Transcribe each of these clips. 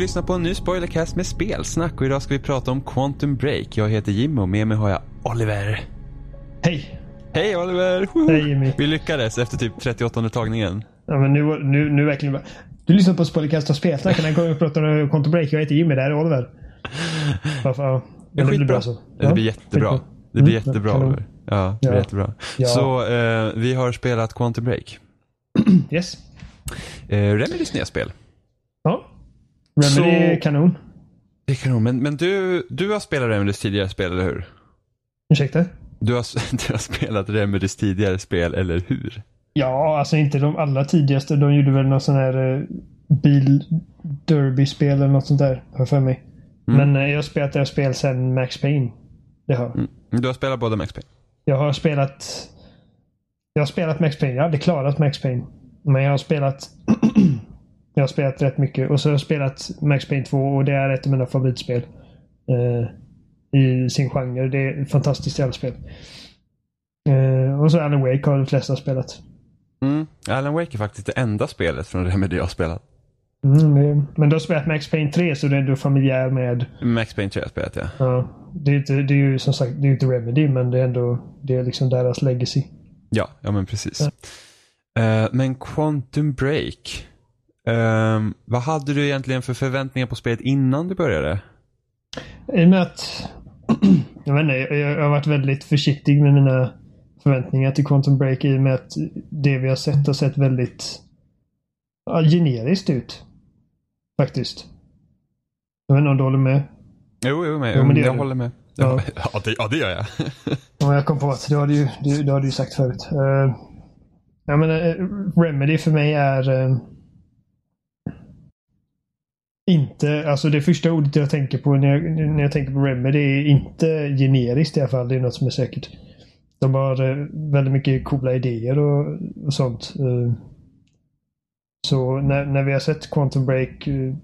Lyssnar på en ny spoilercast med spelsnack och idag ska vi prata om Quantum Break. Jag heter Jim och med mig har jag Oliver. Hej! Hej Oliver! Hej Jimmy. Vi lyckades efter typ 38 tagningen. Ja, men nu, nu, nu verkligen bara. Du lyssnar på Spoilercast och spelsnack. När jag pratar om Quantum Break. Jag heter Jimmy. Det här är Oliver. Varför? Ja, det blir bra så. Ja, det blir jättebra. Det blir mm, jättebra Oliver. Ja, det blir ja. jättebra. Ja. Så eh, vi har spelat Quantum Break. yes. Eh, Remedys nya spel. Remedy så... är kanon. Det är kanon. Men, men du, du har spelat Remedys tidigare spel, eller hur? Ursäkta? Du har, du har spelat Remedys tidigare spel, eller hur? Ja, alltså inte de allra tidigaste. De gjorde väl någon sån här uh, bil derby-spel eller något sånt där, har för mig. Mm. Men uh, jag har spelat deras spel sen Max Payne. Det har mm. Du har spelat både Max Payne? Jag har spelat... Jag har spelat Max Payne. Jag hade klarat Max Payne. Men jag har spelat Jag har spelat rätt mycket och så har jag spelat Max Payne 2 och det är ett av mina favoritspel. Eh, I sin genre. Det är ett fantastiskt jävla spel. Eh, och så Alan Wake har de flesta spelat. Mm. Alan Wake är faktiskt det enda spelet från Remedy jag har spelat. Mm, men du har spelat Max Payne 3 så det är du familjär med. Max Payne 3 har jag spelat ja. ja det, är inte, det är ju som sagt det är inte Remedy men det är ändå det är liksom deras legacy. Ja, ja men precis. Ja. Uh, men Quantum Break. Um, vad hade du egentligen för förväntningar på spelet innan du började? I och med att jag, vet inte, jag har varit väldigt försiktig med mina förväntningar till Quantum Break i och med att det vi har sett har sett väldigt ja, generiskt ut. Faktiskt. Jag vet inte om du håller med? Jo, jo, med. jo men jag håller med. Ja. Ja, det, ja, det gör jag. ja, jag kom på att det har du ju, det, det har du sagt förut. Uh, jag menar, Remedy för mig är uh, inte, alltså det första ordet jag tänker på när jag, när jag tänker på Remedy är inte generiskt i alla fall. Det är något som är säkert. De har eh, väldigt mycket coola idéer och, och sånt. Eh. Så när, när vi har sett Quantum Break eh,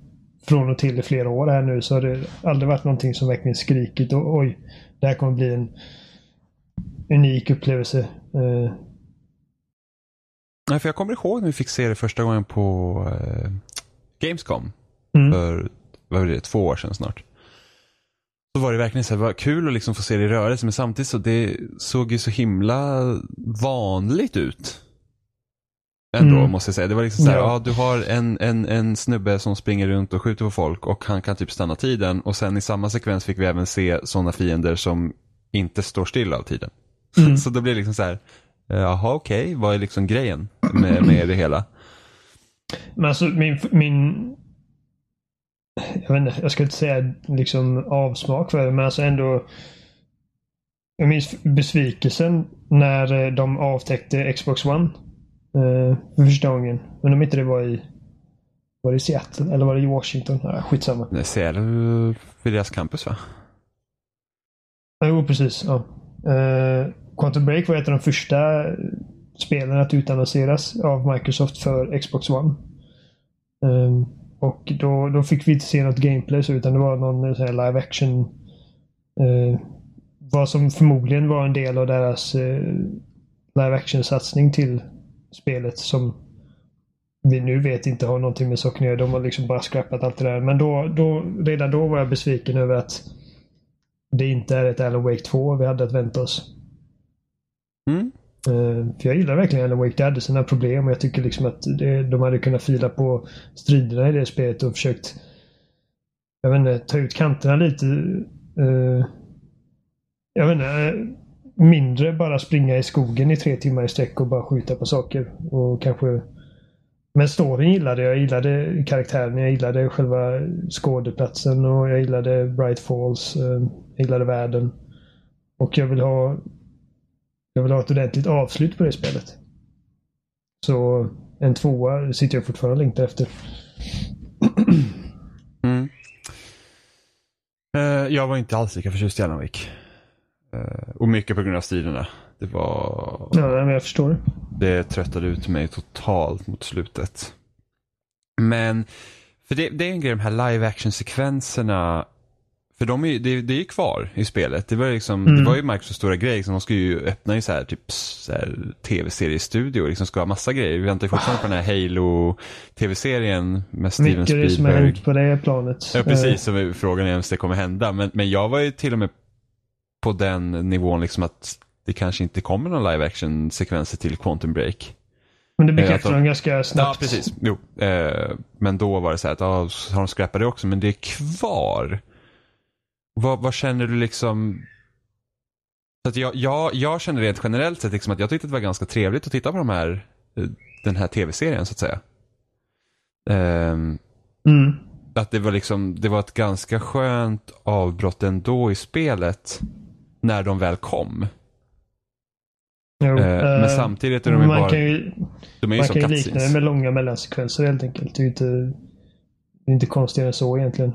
från och till i flera år här nu så har det aldrig varit någonting som verkligen skrikit och oj, det här kommer bli en unik upplevelse. Nej, för jag kommer ihåg när vi fick se det första gången på Gamescom. Mm. För vad var det, två år sedan snart. Så var det verkligen så här, var kul att liksom få se det i rörelse men samtidigt så det såg ju så himla vanligt ut. Ändå mm. måste jag säga. Det var liksom så här, ja. ja. du har en, en, en snubbe som springer runt och skjuter på folk och han kan typ stanna tiden och sen i samma sekvens fick vi även se sådana fiender som inte står still av tiden. Mm. så då blir det liksom så här, jaha okej, okay, vad är liksom grejen med, med det hela? Men alltså min, min jag vet inte, jag ska inte säga liksom avsmak för det, men alltså ändå. Jag minns besvikelsen när eh, de avtäckte Xbox One. Eh, för första gången. Men om inte det var i var det i Seattle eller var det i Washington? Ja, skitsamma. Det är Seattle vid deras campus va? Jo, precis. Ja. Uh, Quantum Break var ett av de första spelen att utannonseras av Microsoft för Xbox One. Um, och då, då fick vi inte se något gameplay så, utan det var någon eh, så live action. Eh, vad som förmodligen var en del av deras eh, live action satsning till spelet som vi nu vet inte har någonting med saken att göra. De har liksom bara scrappat allt det där. Men då, då, redan då var jag besviken över att det inte är ett Alan Wake 2 vi hade att vänta oss. Mm. Eh, för jag gillar verkligen Alan Wake. Det hade sina problem och jag tycker liksom att det, de hade kunnat fila på striderna i det spelet och försökt jag vet inte, ta ut kanterna lite. Eh, jag vet inte, eh, mindre bara springa i skogen i tre timmar i sträck och bara skjuta på saker. Och kanske men storyn gillade jag. Jag gillade karaktären. Jag gillade själva skådeplatsen och jag gillade Bright Falls. Jag gillade världen. Och jag vill ha jag vill ha ett ordentligt avslut på det spelet. Så en tvåa sitter jag fortfarande och längtar efter. Mm. Uh, jag var inte alls lika förtjust i Alan Wake. Uh, och mycket på grund av striderna. Det var... Ja, men jag förstår det. Tröttade ut mig totalt mot slutet. Men, för det, det är en grej, de här live action sekvenserna För de är, det, det är ju kvar i spelet. Det var, liksom, mm. det var ju Microsofts stora grej. Liksom, de ska ju öppna ju så här, typ så här, tv-seriestudio. Liksom ska ha massa grejer. Vi väntar fortfarande på den här Halo tv-serien med Steven Mycket Spielberg. Mycket som har hänt på det planet. Ja precis, så frågan är om det kommer hända. Men, men jag var ju till och med på den nivån liksom att det kanske inte kommer någon live action sekvenser till Quantum Break. Men det bekräftar de ganska snabbt. Ja, precis. Jo. Eh, men då var det så här att ja, har de skräpat det också, men det är kvar. Vad, vad känner du liksom? Så att jag, jag, jag känner rent generellt sett liksom att jag tyckte det var ganska trevligt att titta på de här, eh, den här tv-serien så att säga. Eh, mm. Att det var liksom, det var ett ganska skönt avbrott ändå i spelet när de väl kom. Jo, eh, men uh, samtidigt är de ju bara... Kan ju, de är ju man kan ju likna det med långa mellansekvenser helt enkelt. Det är inte, det är inte konstigare än så egentligen.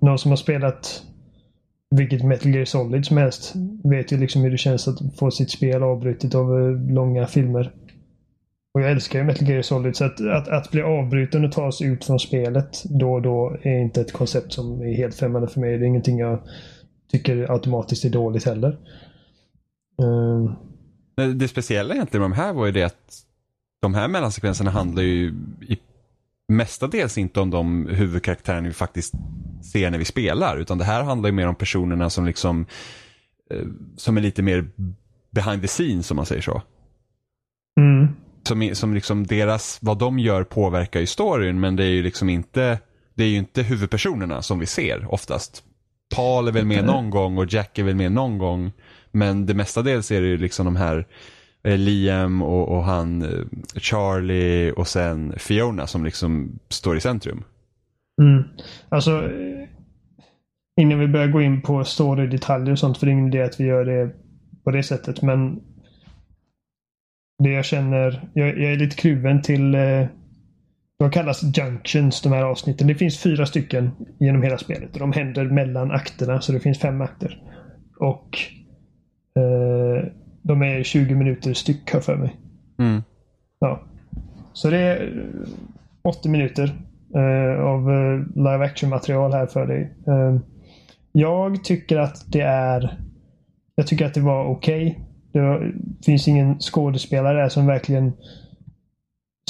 Någon som har spelat vilket Metal Gear Solid som helst vet ju liksom hur det känns att få sitt spel avbrutet av eh, långa filmer. Och jag älskar ju Metal Gear Solid så att, att, att bli avbruten och tas ut från spelet då och då är inte ett koncept som är helt främmande för mig. Det är ingenting jag tycker automatiskt är dåligt heller. Uh, det speciella egentligen med de här var ju det att de här mellansekvenserna handlar ju i mestadels inte om de huvudkaraktärerna vi faktiskt ser när vi spelar. Utan det här handlar ju mer om personerna som liksom eh, som är lite mer behind the scenes som man säger så. Mm. Som, som liksom deras, vad de gör påverkar ju storyn men det är ju liksom inte det är ju inte huvudpersonerna som vi ser oftast. Paul är väl med någon gång och Jack är väl med någon gång. Men det mestadels är det ju liksom de här Eh, Liam och, och, han eh, Charlie och sen Fiona som liksom står i centrum. Mm. Alltså eh, innan vi börjar gå in på story-detaljer och sånt, för det är ingen idé att vi gör det på det sättet. Men det jag känner, jag, jag är lite kluven till eh, de kallas junctions, de här avsnitten. Det finns fyra stycken genom hela spelet. Och de händer mellan akterna, så det finns fem akter. Och de är 20 minuter styck, har för mig. Mm. Ja. Så det är 80 minuter eh, av eh, live action material här för dig. Eh, jag tycker att det är... Jag tycker att det var okej. Okay. Det finns ingen skådespelare där som verkligen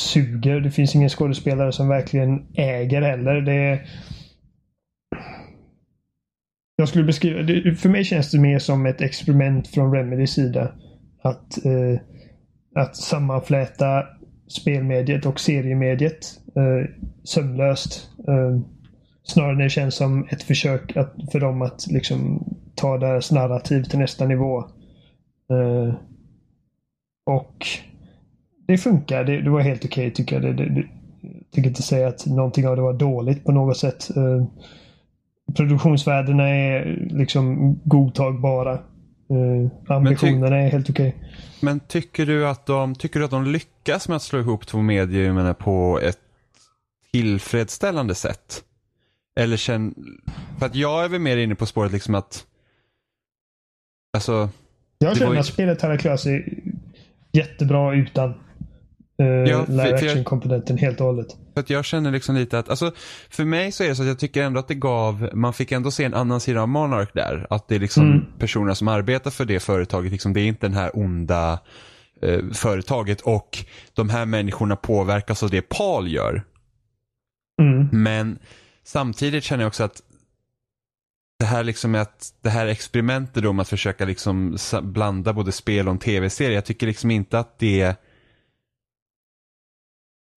suger. Det finns ingen skådespelare som verkligen äger heller. Det är... Jag skulle beskriva det, För mig känns det mer som ett experiment från Remedys sida. Att, eh, att sammanfläta spelmediet och seriemediet eh, sömlöst. Eh, snarare det känns som ett försök att, för dem att liksom ta deras narrativ till nästa nivå. Eh, och det funkar. Det, det var helt okej okay, tycker jag. Det, det, det, jag tycker inte säga att någonting av det var dåligt på något sätt. Eh, produktionsvärdena är liksom godtagbara. Eh, ambitionerna är helt okej. Okay. Men tycker du, att de, tycker du att de lyckas med att slå ihop två medier på ett tillfredsställande sätt? Eller känn, för att jag är väl mer inne på spåret liksom att, alltså. Jag känner att spelet hade klarat sig jättebra utan uh, ja, live action-komponenten helt och hållet. För jag känner liksom lite att, alltså för mig så är det så att jag tycker ändå att det gav, man fick ändå se en annan sida av Monarch där. Att det är liksom mm. personerna som arbetar för det företaget, liksom, det är inte den här onda eh, företaget och de här människorna påverkas av det Paul gör. Mm. Men samtidigt känner jag också att det här liksom att det här experimentet med att försöka liksom blanda både spel och tv-serie. Jag tycker liksom inte att det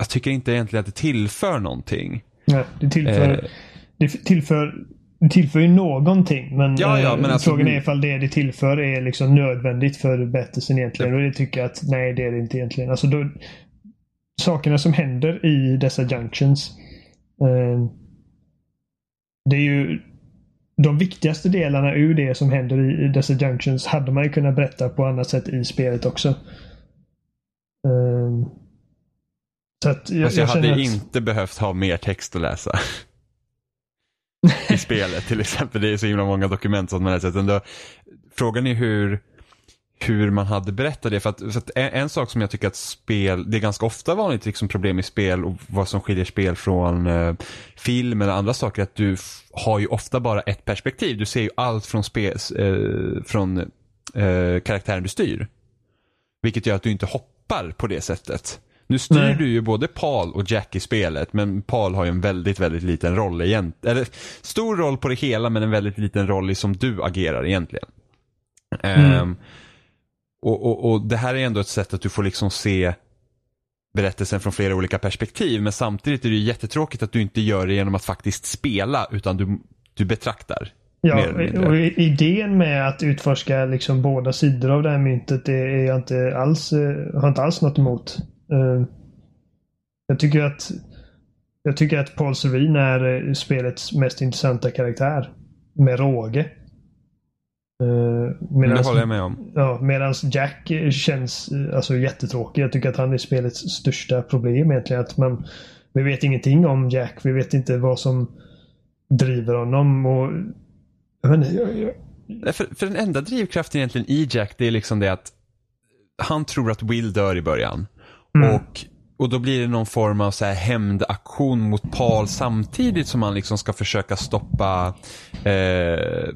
jag tycker inte egentligen att det tillför någonting. Nej, det tillför, eh, det tillför, det tillför ju någonting. Men, ja, ja, men eh, alltså, frågan är ifall det det tillför är liksom nödvändigt för berättelsen egentligen. Ja. Och det tycker jag att nej, det är det inte egentligen. Alltså då, sakerna som händer i dessa junctions. Eh, det är ju de viktigaste delarna ur det som händer i, dessa junctions hade man ju kunnat berätta på annat sätt i spelet också. Så att jag, alltså jag, jag hade att... inte behövt ha mer text att läsa. I spelet till exempel. Det är så himla många dokument som man läser. Ändå, frågan är hur, hur man hade berättat det. För att, för att en, en, sak som jag tycker att spel, det är ganska ofta vanligt liksom problem i spel och vad som skiljer spel från eh, film eller andra saker, att du har ju ofta bara ett perspektiv. Du ser ju allt från, spel, eh, från eh, karaktären du styr. Vilket gör att du inte hoppar på det sättet. Nu styr Nej. du ju både Paul och Jack i spelet, men Paul har ju en väldigt, väldigt liten roll egentligen. Eller stor roll på det hela, men en väldigt liten roll i som du agerar egentligen. Mm. Um, och, och, och, det här är ändå ett sätt att du får liksom se berättelsen från flera olika perspektiv, men samtidigt är det jättetråkigt att du inte gör det genom att faktiskt spela, utan du, du betraktar. Ja, och idén med att utforska liksom båda sidor av det här myntet det är jag inte alls, har inte alls något emot. Uh, jag tycker att jag tycker att Paul Serene är spelets mest intressanta karaktär. Med råge. Uh, medans, det håller jag med om. Ja, Medan Jack känns alltså, jättetråkig. Jag tycker att han är spelets största problem egentligen. Att man, vi vet ingenting om Jack. Vi vet inte vad som driver honom. Och, jag vet inte, jag, jag... För, för den enda drivkraften egentligen i Jack det är liksom det att han tror att Will dör i början. Mm. Och, och då blir det någon form av så här hämndaktion mot Paul samtidigt som man liksom ska försöka stoppa eh,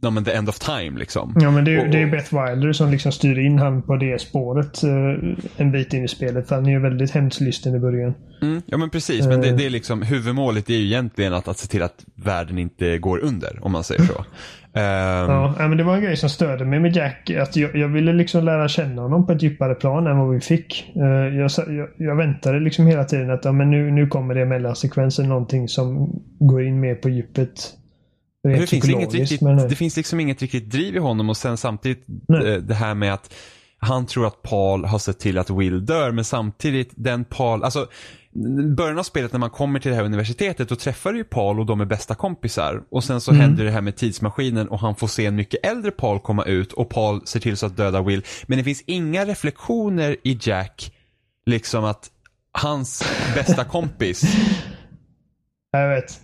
ja, men the end of time liksom. Ja men det, och, det är Beth Wilder som liksom styr in han på det spåret uh, en bit in i spelet. För han är ju väldigt hämndlysten i början. Mm, ja men precis, men det, eh. det, är liksom huvudmålet är ju egentligen att, att se till att världen inte går under om man säger så. Um, ja, men det var en grej som störde mig med Jack. Att jag, jag, ville liksom lära känna honom på ett djupare plan än vad vi fick. Uh, jag, jag, jag, väntade liksom hela tiden att ja, men nu, nu kommer det mellansekvensen någonting som går in mer på djupet det, finns inget riktigt, det finns liksom inget riktigt driv i honom och sen samtidigt nej. Eh, det här med att han tror att Paul har sett till att Will dör men samtidigt den Paul, alltså början av spelet när man kommer till det här universitetet då träffar du ju Paul och de är bästa kompisar. Och sen så mm. händer det här med tidsmaskinen och han får se en mycket äldre Paul komma ut och Paul ser till så att döda Will. Men det finns inga reflektioner i Jack, liksom att hans bästa kompis Jag vet.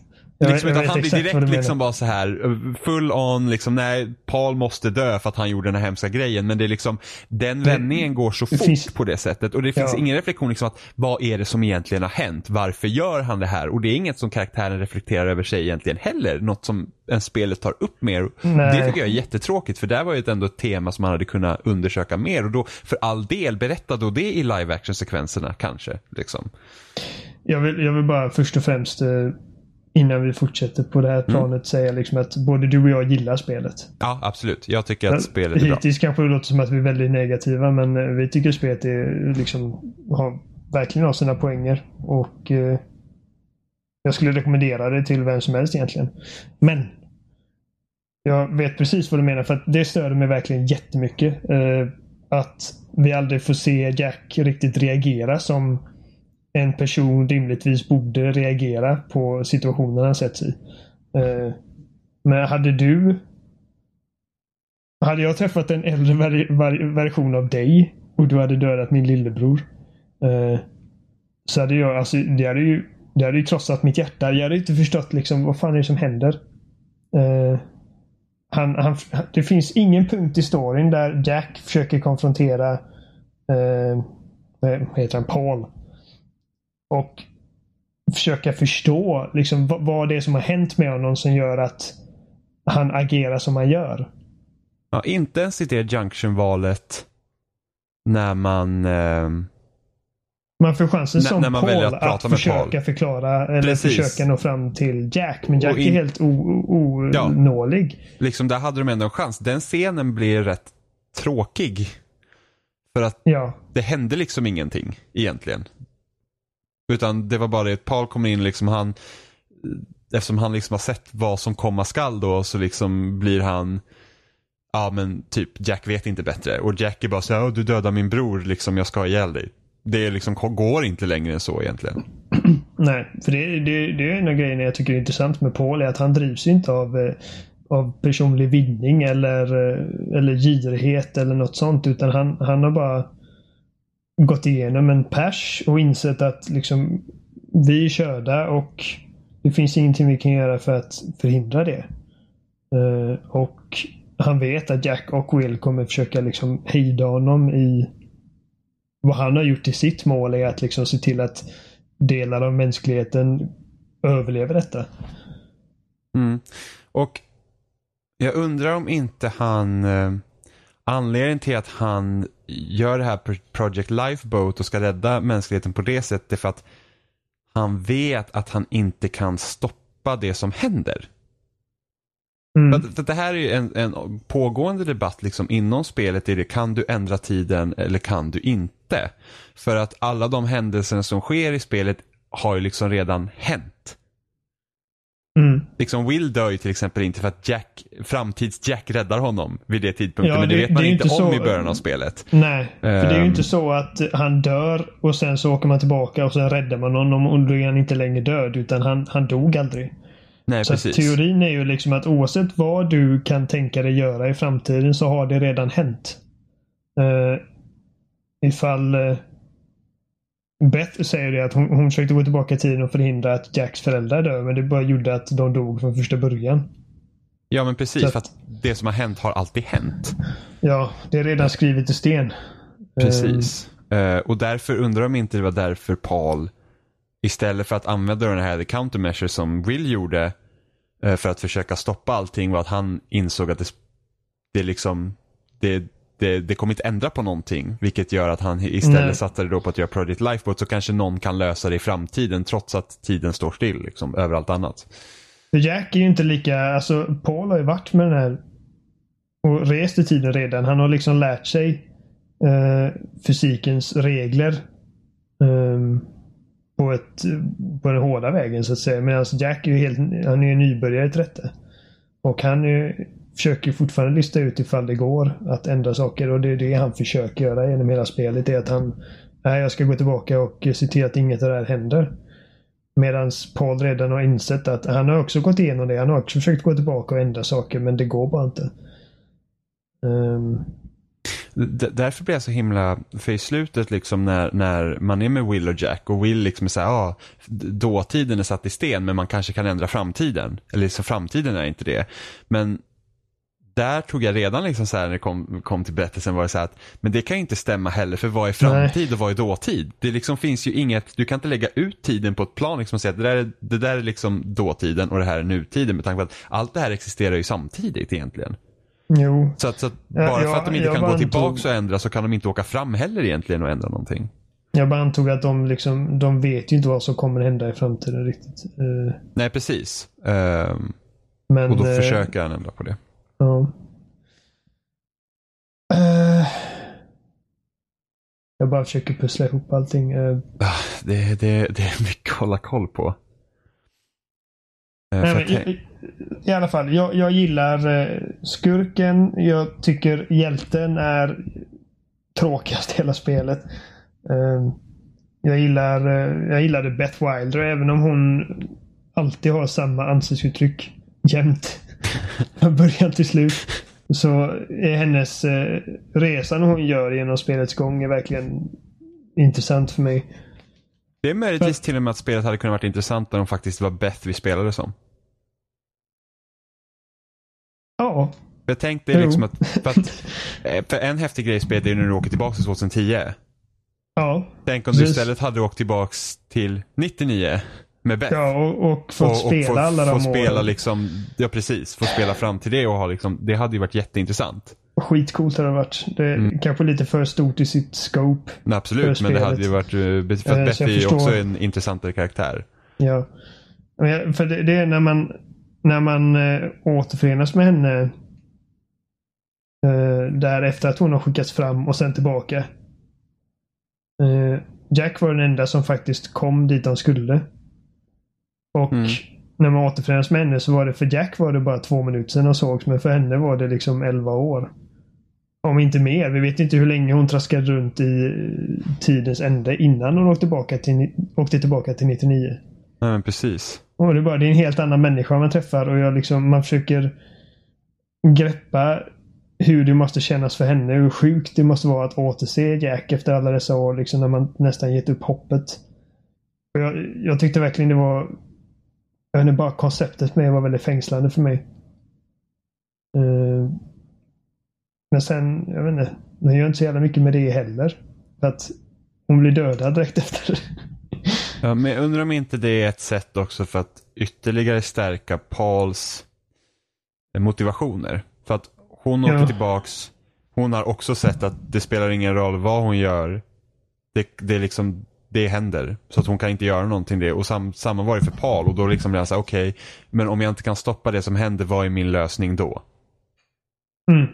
Liksom jag, han blir direkt liksom bara så här full on liksom, nej, Paul måste dö för att han gjorde den här hemska grejen. Men det är liksom, den vändningen går så fort finns, på det sättet. Och det finns ja. ingen reflektion liksom att, vad är det som egentligen har hänt? Varför gör han det här? Och det är inget som karaktären reflekterar över sig egentligen heller. Något som en spelet tar upp mer. Nej. Det tycker jag är jättetråkigt för där var ju ändå ett tema som man hade kunnat undersöka mer. Och då, för all del, berätta då det i live action sekvenserna kanske. Liksom. Jag vill, jag vill bara först och främst eh, innan vi fortsätter på det här mm. planet mm. säga liksom att både du och jag gillar spelet. Ja, absolut. Jag tycker att men, spelet är bra. Hittills kanske det låter som att vi är väldigt negativa men eh, vi tycker spelet är, liksom, har, verkligen har sina poänger. Och eh, Jag skulle rekommendera det till vem som helst egentligen. Men jag vet precis vad du menar för att det störde mig verkligen jättemycket. Eh, att vi aldrig får se Jack riktigt reagera som en person rimligtvis borde reagera på situationen han sätts i. Eh, men hade du... Hade jag träffat en äldre version av dig och du hade dödat min lillebror. Eh, så hade jag, alltså det hade ju, det hade ju krossat mitt hjärta. Jag hade inte förstått liksom vad fan är det som händer. Eh, han, han, det finns ingen punkt i storyn där Jack försöker konfrontera eh, vad heter han? Paul. Och försöka förstå liksom, vad det är som har hänt med honom som gör att han agerar som han gör. Ja, inte ens i det Junction-valet när man eh... Man får chansen som när man Paul att, att försöka Paul. förklara eller Precis. försöka nå fram till Jack. Men Jack in... är helt onålig. Ja, liksom där hade de ändå en chans. Den scenen blir rätt tråkig. För att ja. det hände liksom ingenting egentligen. Utan det var bara det att Paul kommer in liksom han Eftersom han liksom har sett vad som komma skall då så liksom blir han Ja men typ Jack vet inte bättre och Jack är bara så du dödar min bror liksom jag ska ha ihjäl dig. Det liksom går inte längre än så egentligen. Nej, för det, det, det är en av grejerna jag tycker är intressant med Paul är att han drivs inte av, eh, av personlig vinning eller, eh, eller girighet eller något sånt utan han, han har bara gått igenom en pers och insett att liksom vi är körda och det finns ingenting vi kan göra för att förhindra det. Uh, och han vet att Jack och Will kommer försöka liksom hejda honom i vad han har gjort till sitt mål är att liksom se till att delar av mänskligheten överlever detta. Mm. Och jag undrar om inte han, eh, anledningen till att han gör det här Project Lifeboat och ska rädda mänskligheten på det sättet för att han vet att han inte kan stoppa det som händer. Mm. Det, det här är ju en, en, pågående debatt liksom inom spelet. Är det, kan du ändra tiden eller kan du inte? För att alla de händelser som sker i spelet har ju liksom redan hänt. Mm. Liksom Will dör ju till exempel inte för att Jack, framtids-Jack räddar honom vid det tidpunkten. Ja, men det, vet man inte, inte om i början av spelet. Nej, för um, det är ju inte ehm. så att han dör och sen så åker man tillbaka och sen räddar man honom och då är han inte längre död utan han, han dog aldrig. Nej, så precis. teorin är ju liksom att oavsett vad du kan tänka dig göra i framtiden så har det redan hänt. Uh, ifall uh, Beth säger det att hon, hon försökte gå tillbaka i tiden och förhindra att Jacks föräldrar dör men det bara gjorde att de dog från första början. Ja men precis, att, för att det som har hänt har alltid hänt. Ja, det är redan skrivet i sten. Precis. Uh, och därför undrar om inte det var därför Paul istället för att använda den här countermeasure som Will gjorde uh, för att försöka stoppa allting var att han insåg att det, det liksom det, det, det kommer inte ändra på någonting. Vilket gör att han istället Nej. satsade då på att göra Project Lifeboat så kanske någon kan lösa det i framtiden trots att tiden står still liksom, över allt annat. Jack är ju inte lika, alltså Paul har ju varit med den här och rest i tiden redan. Han har liksom lärt sig eh, fysikens regler. Eh, på, ett, på den hårda vägen så att säga. Medan Jack är ju helt, han är ju nybörjare till detta. Och han är försöker fortfarande lista ut ifall det går att ändra saker och det är det han försöker göra genom hela spelet. är att han, nej jag ska gå tillbaka och se till att inget av det här händer. Medan Paul redan har insett att han har också gått igenom det. Han har också försökt gå tillbaka och ändra saker men det går bara inte. Um... Därför blir jag så himla, för i slutet liksom när, när man är med Will och Jack och Will liksom är såhär, ja, ah, dåtiden är satt i sten men man kanske kan ändra framtiden. Eller så framtiden är inte det. Men där tog jag redan liksom så här när det kom, kom till berättelsen var det så här att men det kan ju inte stämma heller för vad är framtid Nej. och vad är dåtid? Det liksom finns ju inget, du kan inte lägga ut tiden på ett plan liksom och säga att det där, är, det där är liksom dåtiden och det här är nutiden med tanke på att allt det här existerar ju samtidigt egentligen. Jo. Så att, så att bara ja, för att de inte kan gå tillbaka och ändra så kan de inte åka fram heller egentligen och ändra någonting. Jag bara antog att de liksom, de vet ju inte vad som kommer hända i framtiden riktigt. Uh... Nej precis. Uh, Men, och då uh... försöker han ändra på det. Ja. Uh, jag bara försöker pussla ihop allting. Uh, det, det, det är mycket att hålla koll på. Uh, nej, men, i, I alla fall, jag, jag gillar skurken. Jag tycker hjälten är tråkigast i hela spelet. Jag gillar, jag gillade Beth Wilder även om hon alltid har samma ansiktsuttryck jämt. Från början till slut. Så är hennes eh, resa hon gör genom spelets gång är verkligen intressant för mig. Det är möjligtvis till och med att spelet hade kunnat vara intressant när de faktiskt var Beth vi spelade som. Ja. Jag tänkte liksom att, för att eh, för en häftig grej i spelet är när du åker tillbaka till 2010. Ja. Tänk om du istället hade åkt tillbaka till 99 med Beth. Ja, och, och fått och, spela och få, alla de få spela liksom, Ja, precis. Få spela fram till det och ha liksom, det hade ju varit jätteintressant. Skitcoolt hade det varit. Det är mm. kanske lite för stort i sitt scope. Nej, absolut, men det hade ju varit, eh, för att eh, Beth är ju också en intressantare karaktär. Ja. För det, det är när man, när man äh, återförenas med henne äh, där efter att hon har skickats fram och sen tillbaka. Äh, Jack var den enda som faktiskt kom dit han skulle. Och mm. när man återförenas med henne så var det för Jack var det bara två minuter sedan de sågs. Men för henne var det liksom 11 år. Om inte mer. Vi vet inte hur länge hon traskade runt i tidens ände innan hon åkte tillbaka till, åkte tillbaka till 99. Nej men precis. Och det, är bara, det är en helt annan människa man träffar och jag liksom, man försöker greppa hur det måste kännas för henne. Hur sjukt det måste vara att återse Jack efter alla dessa år. Liksom när man nästan gett upp hoppet. Och jag, jag tyckte verkligen det var jag vet inte, bara konceptet med var väldigt fängslande för mig. Uh, Men sen, jag vet inte. De gör inte så jävla mycket med det heller. För att hon blir dödad direkt efter. Ja, men jag undrar om inte det är ett sätt också för att ytterligare stärka Pauls motivationer. För att hon åker Ja. tillbaks, hon har också sett att det spelar ingen roll vad hon gör. Det, det är liksom, det händer. Så att hon kan inte göra någonting det. Och sam, samma var det för Paul och då liksom blir han såhär, okej, men om jag inte kan stoppa det som händer, vad är min lösning då? Mm.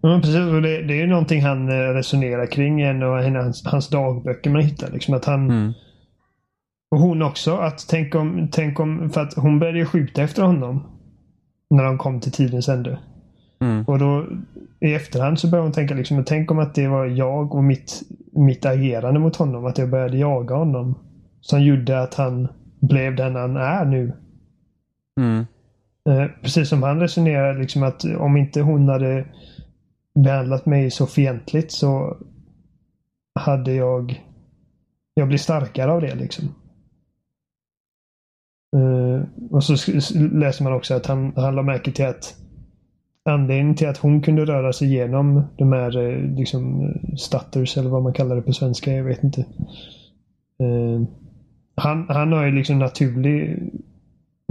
Ja, precis. Och det, det är ju någonting han eh, resonerar kring i en av hans, hans dagböcker man hittar. Liksom att han, Mm. Och hon också. Att tänk om, tänk om, för att hon började ju skjuta efter honom. När de kom till tidens ände. Mm. Och då i efterhand så började hon tänka liksom, tänk om att det var jag och mitt, mitt agerande mot honom. Att jag började jaga honom. Som gjorde att han blev den han är nu. Mm. Eh, precis som han resonerar liksom att om inte hon hade behandlat mig så fientligt så hade jag jag blir starkare av det liksom. Eh, och så läser man också att han, han la märke till att anledningen till att hon kunde röra sig igenom de här eh, liksom, stutters eller vad man kallar det på svenska. Jag vet inte. Eh, han, han har ju liksom naturlig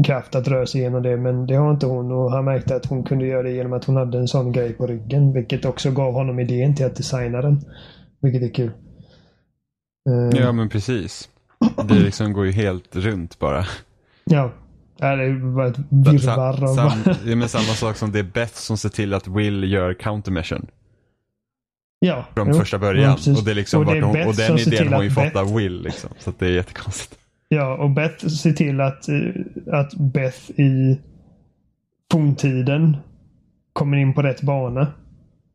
kraft att röra sig igenom det men det har inte hon och han märkte att hon kunde göra det genom att hon hade en sån grej på ryggen vilket också gav honom idén till att designa den. Vilket är kul. Eh, Ja men precis. Det liksom går ju helt runt bara. ja. Det är bara ett virrvarr av... sam, ja, men samma sak som det är Beth som ser till att Will gör countermeasure ja, från jo. första början. Ja, och, det är liksom Och det är hon, och den idén har ju att fått Beth- av Will. Liksom, så det är jättekonstigt. Ja, och Beth ser till att, eh, att Beth i forntiden kommer in på rätt bana.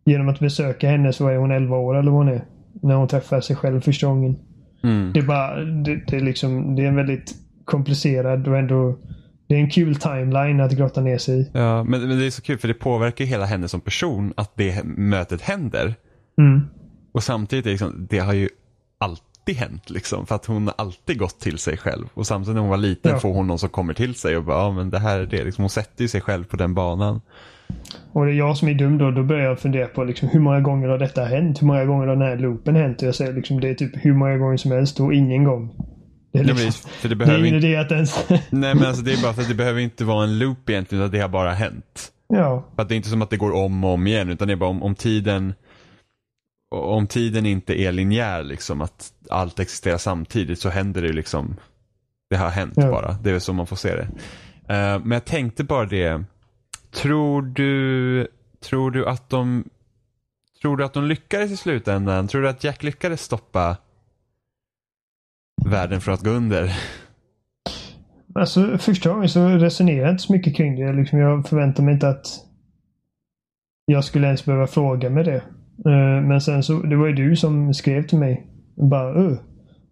Genom att besöka henne så är hon 11 år eller vad hon är. När hon träffar sig själv första gången. Mm. Det är bara, det, det är liksom, det är en väldigt komplicerad och ändå det är en kul timeline att grotta ner sig i. Ja, men, men det är så kul för det påverkar hela henne som person att det mötet händer. Mm. Och samtidigt är det liksom, det har ju alltid hänt liksom. För att hon har alltid gått till sig själv. Och samtidigt när hon var liten Ja. får hon någon som kommer till sig och bara, ja men det här är det. Liksom, hon sätter ju sig själv på den banan. Och det är jag som är dum då. Då börjar jag fundera på liksom, hur många gånger har detta hänt? Hur många gånger har den här loopen hänt? Och jag säger liksom, det är typ hur många gånger som helst och ingen gång. Det är, Nej, liksom, men, för det det är behöver inte, idé att ens... nej men alltså det är bara för att det behöver inte vara en loop egentligen utan det har bara hänt. ja. För att det är inte som att det går om och om igen utan det är bara om, om tiden om tiden inte är linjär liksom att allt existerar samtidigt så händer det liksom det har hänt Ja. bara. Det är väl så man får se det. Eh, men jag tänkte bara det. Tror du, tror du att de Tror du att de lyckades i slutändan? Tror du att Jack lyckades stoppa världen för att gå under? Alltså första gången så resonerade jag inte så mycket kring det. Liksom, jag förväntade mig inte att jag skulle ens behöva fråga med det. Eh, men sen så, det var ju du som skrev till mig. Bara, "Öh,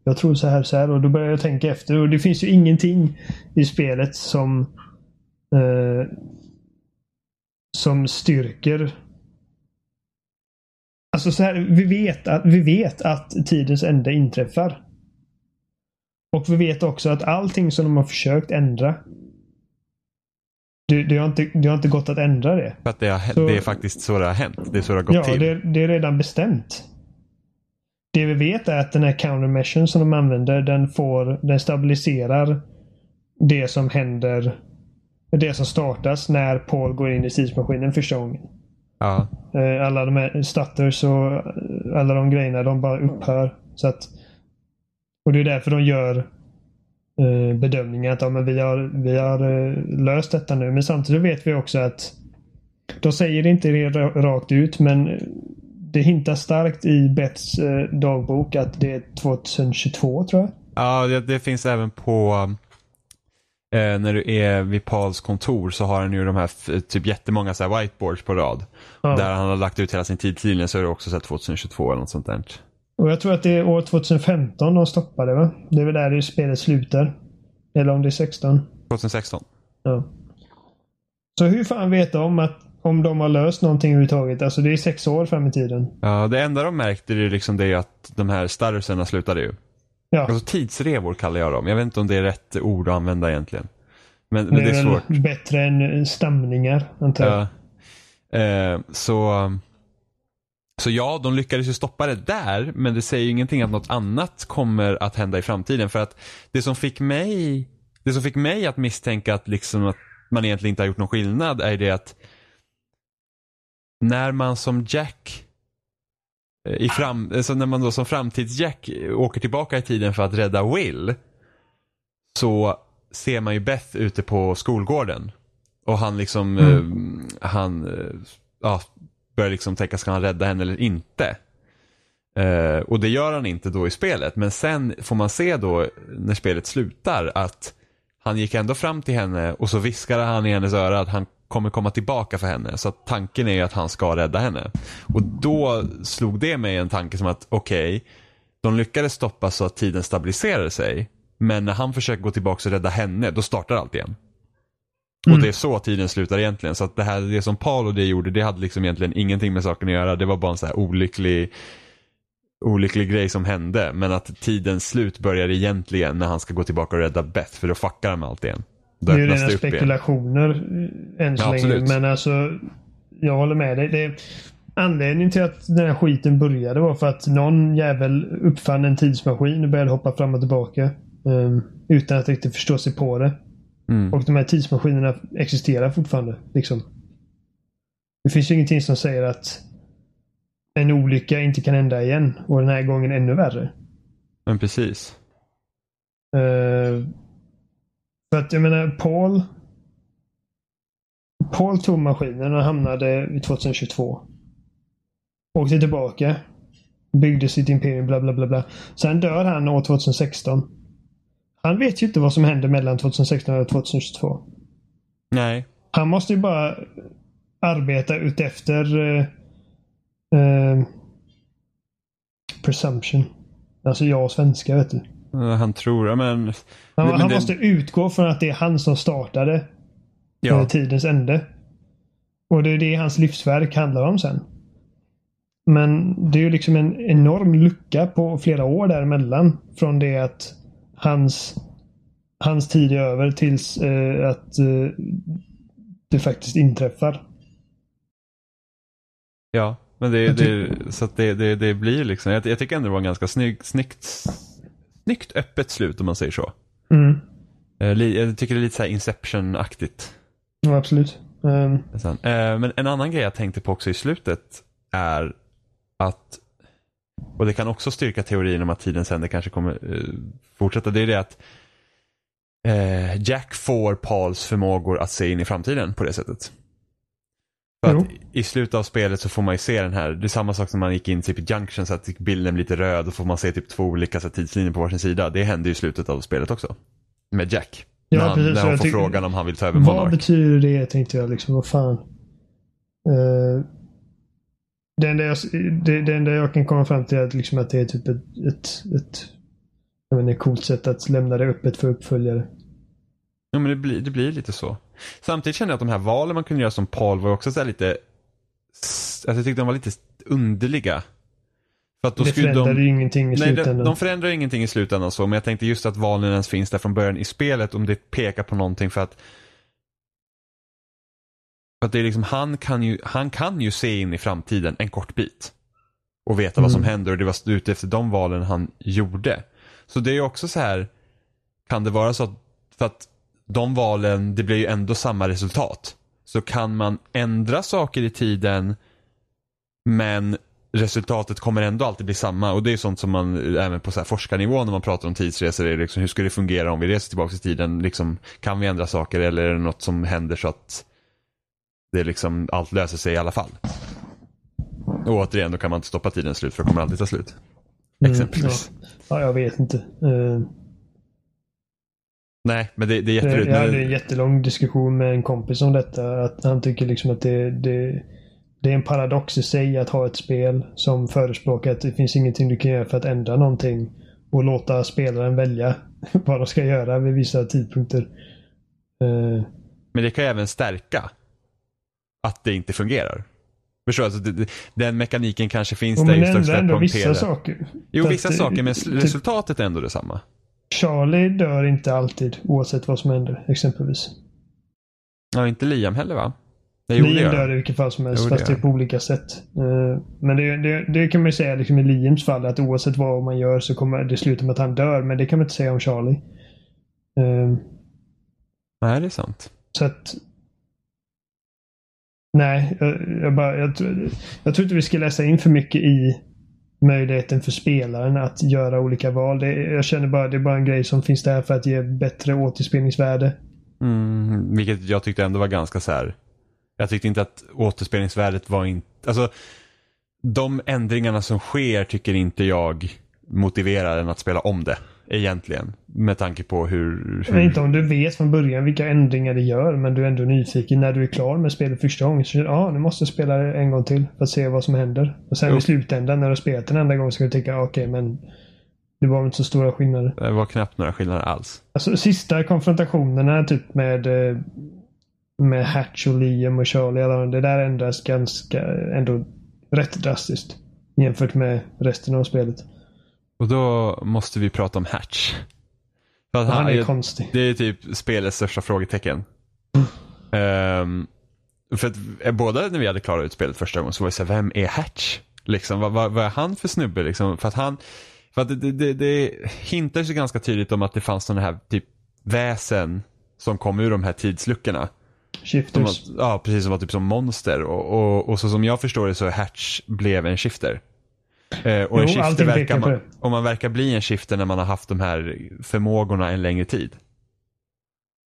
jag tror så här, så här. Och då började jag tänka efter. Och det finns ju ingenting i spelet som eh, som styrker Alltså så här, vi vet att, vi vet att tidens ände inträffar. Och vi vet också att allting som de har försökt ändra. Det, det, har, inte, det har inte gått att ändra det. För att det, har, Så- det är faktiskt så det har hänt. Det är så det har gått Ja, till. det, det är redan bestämt. Det vi vet är att den här countermeasure som de använder, den får, den stabiliserar det som händer, det som startas när Paul går in i tidsmaskinen första gången. Ja. Eh, Alla de här stutters och eh, alla de grejerna, de bara upphör. Så att, och det är därför de gör eh, bedömningen att ja, men vi har, vi har eh, löst detta nu. Men samtidigt vet vi också att de säger inte det ra- rakt ut men det hintar starkt i Bets eh, dagbok att det är 2022 tror jag. Ja, det, det finns även på eh, när du är vid Pauls kontor så har han ju de här typ jättemånga så här whiteboards på rad. Ja. Där han har lagt ut hela sin tidslinje så är det också så här 2022 eller något sånt där. Och jag tror att det är år 2015 de stoppade va? Det är väl där det spelet slutar. Eller om det är 16. 2016. Ja. Så hur fan vet de att om de har löst någonting överhuvudtaget? Alltså det är sex år fram i tiden. Ja, det enda de märkte är liksom det att de här stutterserna slutade ju. Ja, Alltså tidsrevor kallar jag dem. Jag vet inte om det är rätt ord att använda egentligen. Men, men det det är är svårt. bättre än stamningar antar jag. Ja. Eh, så, så ja, de lyckades ju stoppa det där, men det säger ju ingenting att något annat kommer att hända i framtiden. För att det som fick mig, det som fick mig att misstänka att, liksom att man egentligen inte har gjort någon skillnad är det att när man som Jack eh, i fram, alltså när man då som framtidsjack åker tillbaka i tiden för att rädda Will. Så ser man ju Beth ute på skolgården. Och han liksom, mm. eh, han eh, ja, börjar liksom tänka, ska han rädda henne eller inte? Eh, och det gör han inte då i spelet. Men sen får man se då när spelet slutar att han gick ändå fram till henne och så viskade han i hennes öra att han kommer komma tillbaka för henne. Så tanken är ju att han ska rädda henne. Och då slog det mig en tanke som att okej, okay, de lyckades stoppa så att tiden stabiliserade sig. Men när han försöker gå tillbaka och rädda henne, då startar allt igen. Mm. Och det är så tiden slutar egentligen. Så att det här, det som Paul och det gjorde, det hade liksom egentligen ingenting med saken att göra. Det var bara en så här olycklig, olycklig grej som hände. Men att tidens slut börjar egentligen när han ska gå tillbaka och rädda Beth, för då fuckar han med allt igen. Då det är ju rena spekulationer igen. än så ja, länge. Men alltså, jag håller med dig. Det, anledningen till att den här skiten började var för att någon jävel uppfann en tidsmaskin och började hoppa fram och tillbaka. Um, utan att riktigt förstå sig på det. Mm. Och de här tidsmaskinerna existerar fortfarande. Liksom. Det finns ju ingenting som säger att en olycka inte kan hända igen och den här gången ännu värre. Men precis. Uh, för att jag menar, Paul Paul tog maskinen och hamnade 2022. Åkte tillbaka. Byggde sitt imperium, bla bla bla. bla. Sen dör han år 2016. Han vet ju inte vad som händer mellan 2016 och 2022. Nej. Han måste ju bara arbeta utefter uh, uh, presumption. Alltså jag och svenska vet du. Han tror, men... Han, men han det... måste utgå från att det är han som startade ja. tidens ände. Och det är det hans livsverk handlar om sen. Men det är ju liksom en enorm lucka på flera år däremellan. Från det att hans, hans tid är över tills eh, att eh, det faktiskt inträffar. Ja, men det, det, så det, det, det blir liksom, jag, jag tycker ändå det var en ganska snygg, snyggt, snyggt öppet slut om man säger så. Mm. Eh, jag tycker det är lite så Inception-aktigt. Ja, absolut. Um... Men en annan grej jag tänkte på också i slutet är att och det kan också styrka teorin om att tidens ände kanske kommer uh, fortsätta. Det är det att uh, Jack får Pauls förmågor att se in i framtiden på det sättet. För att I slutet av spelet så får man ju se den här, det är samma sak som man gick in typ i Junction så att bilden blir lite röd och får man se typ två olika så tidslinjer på varsin sida. Det händer ju i slutet av spelet också. Med Jack. Ja, när han, precis, när hon får frågan om han vill ta över Monark. Vad betyder det tänkte jag liksom, vad fan. Uh, det, enda jag, det, det enda jag kan komma fram till är liksom att det är typ ett, ett, ett jag menar, coolt sätt att lämna det öppet för uppföljare. Ja men det blir, det blir lite så. Samtidigt känner jag att de här valen man kunde göra som Paul var också så lite, alltså jag tyckte de var lite underliga. För att då det förändrar de, ingenting i nej, slutändan. De, de förändrar ingenting i slutändan så, men jag tänkte just att valen ens finns där från början i spelet om det pekar på någonting för att för att det är liksom, han kan, ju, han kan ju se in i framtiden en kort bit. Och veta mm. vad som mm. händer och det var ute efter de valen han gjorde. Så det är ju också så här, kan det vara så att, för att de valen, det blir ju ändå samma resultat. Så kan man ändra saker i tiden men resultatet kommer ändå alltid bli samma och det är sånt som man även på så här forskarnivå när man pratar om tidsresor är liksom, hur ska det fungera om vi reser tillbaka i tiden? Liksom, kan vi ändra saker eller är det något som händer så att det liksom, allt löser sig i alla fall? Och återigen, då kan man inte stoppa tiden slut för det kommer alltid ta slut. Mm, Exempelvis. Ja. ja. jag vet inte. Uh... Nej, men det, det är jätteroligt. Jag hade en jättelång diskussion med en kompis om detta. Att han tycker liksom att det, det det är en paradox i sig att ha ett spel som förespråkar att det finns ingenting du kan göra för att ändra någonting och låta spelaren välja vad de ska göra vid vissa tidpunkter. Uh, Men det kan ju även stärka att det inte fungerar. Förstår? Alltså, den mekaniken kanske finns där just för att ändå vissa saker. Jo, vissa det, saker, men typ- resultatet är ändå detsamma. Charlie dör inte alltid oavsett vad som händer, exempelvis. Ja, inte Liam heller va? Liam dör i vilket fall som helst, fast det är på olika sätt. Uh, men det, det, det, kan man ju säga liksom i Liams fall, att oavsett vad man gör så kommer det sluta med att han dör. Men det kan man inte säga om Charlie. Uh, Nej, det är sant. Så att... Nej, jag, jag, bara, jag, jag tror inte vi ska läsa in för mycket i möjligheten för spelaren att göra olika val. Det, jag känner bara det är bara en grej som finns där för att ge bättre återspelningsvärde. Mm, vilket jag tyckte ändå var ganska så här. Jag tyckte inte att återspelningsvärdet var inte, alltså de ändringarna som sker tycker inte jag motiverar en att spela om det egentligen. Med tanke på hur... hur... Inte om du vet från början vilka ändringar det gör men du är ändå nyfiken när du är klar med spelet första gången. Så ja, nu måste jag spela det en gång till för att se vad som händer. Och sen jo. i slutändan när du har spelat den enda gången ska du tänka okej okay, men det var inte så stora skillnader. Det var knappt några skillnader alls. Alltså sista konfrontationerna typ med eh, med Hatch och Liam och Charlie. Det där ändras ganska ändå rätt drastiskt jämfört med resten av spelet. Och då måste vi prata om Hatch. För han, han, är konstig. Det är typ spelets största frågetecken. Mm. Um, för att eh, båda när vi hade klarat ut spelet första gången så var det så här, vem är Hatch? Liksom, vad, vad, vad, är han för snubbe? Liksom? För att han, för att det, det, det, det hintar så ganska tydligt om att det fanns sådana här typ väsen som kom ur de här tidsluckorna. Shifters. Som, ja, precis som var typ som monster. Och, och, och så som jag förstår det så Hatch blev en shifter. Eh, och jo, en shifter verkar man, och man verkar bli en shifter när man har haft de här förmågorna en längre tid.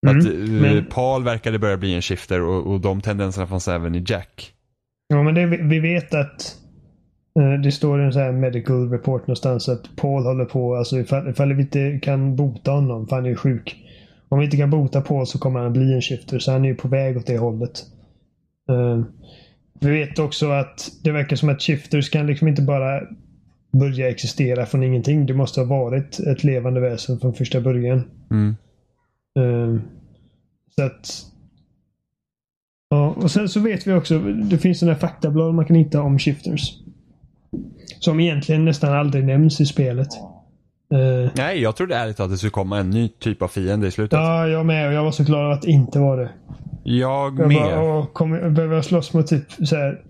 Mm, att, eh, men... Paul verkade börja bli en shifter och, och de tendenserna fanns även i Jack. Ja, men det, vi vet att eh, det står i en sån här medical report någonstans att Paul håller på, alltså ifall, ifall vi inte kan bota honom, för han är sjuk. Om vi inte kan bota Paul så kommer han bli en shifter, så han är ju på väg åt det hållet. Vi vet också att det verkar som att shifters kan liksom inte bara börja existera från ingenting. Det måste ha varit ett levande väsen från första början. Mm. Uh, så att... Ja, och sen så vet vi också, det finns sådana faktablad man kan hitta om shifters. Som egentligen nästan aldrig nämns i spelet. Uh, Nej, jag trodde ärligt att det skulle komma en ny typ av fiende i slutet. Ja, jag med. Och jag var så glad att det inte var det. Jag, jag med. Bara, åh, kom, behöver jag slåss mot typ så här,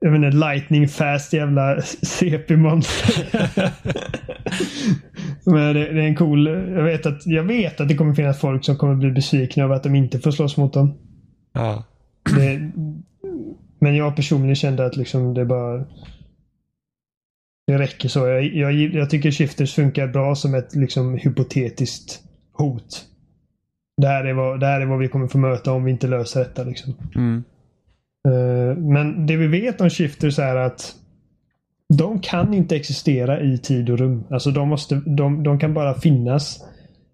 jag vet inte, lightning fast jävla CP-monster. Men det, det, är en cool... Jag vet, att, jag vet att det kommer finnas folk som kommer bli besvikna över att de inte får slåss mot dem. Ja. Det, men jag personligen kände att liksom det bara... Det räcker så. Jag, jag, jag tycker Shifters funkar bra som ett liksom hypotetiskt hot. Det här, är vad, det här är vad vi kommer få möta om vi inte löser detta. Liksom. Mm. Uh, men det vi vet om Shifters är att de kan inte existera i tid och rum. Alltså de, måste, de, de kan bara finnas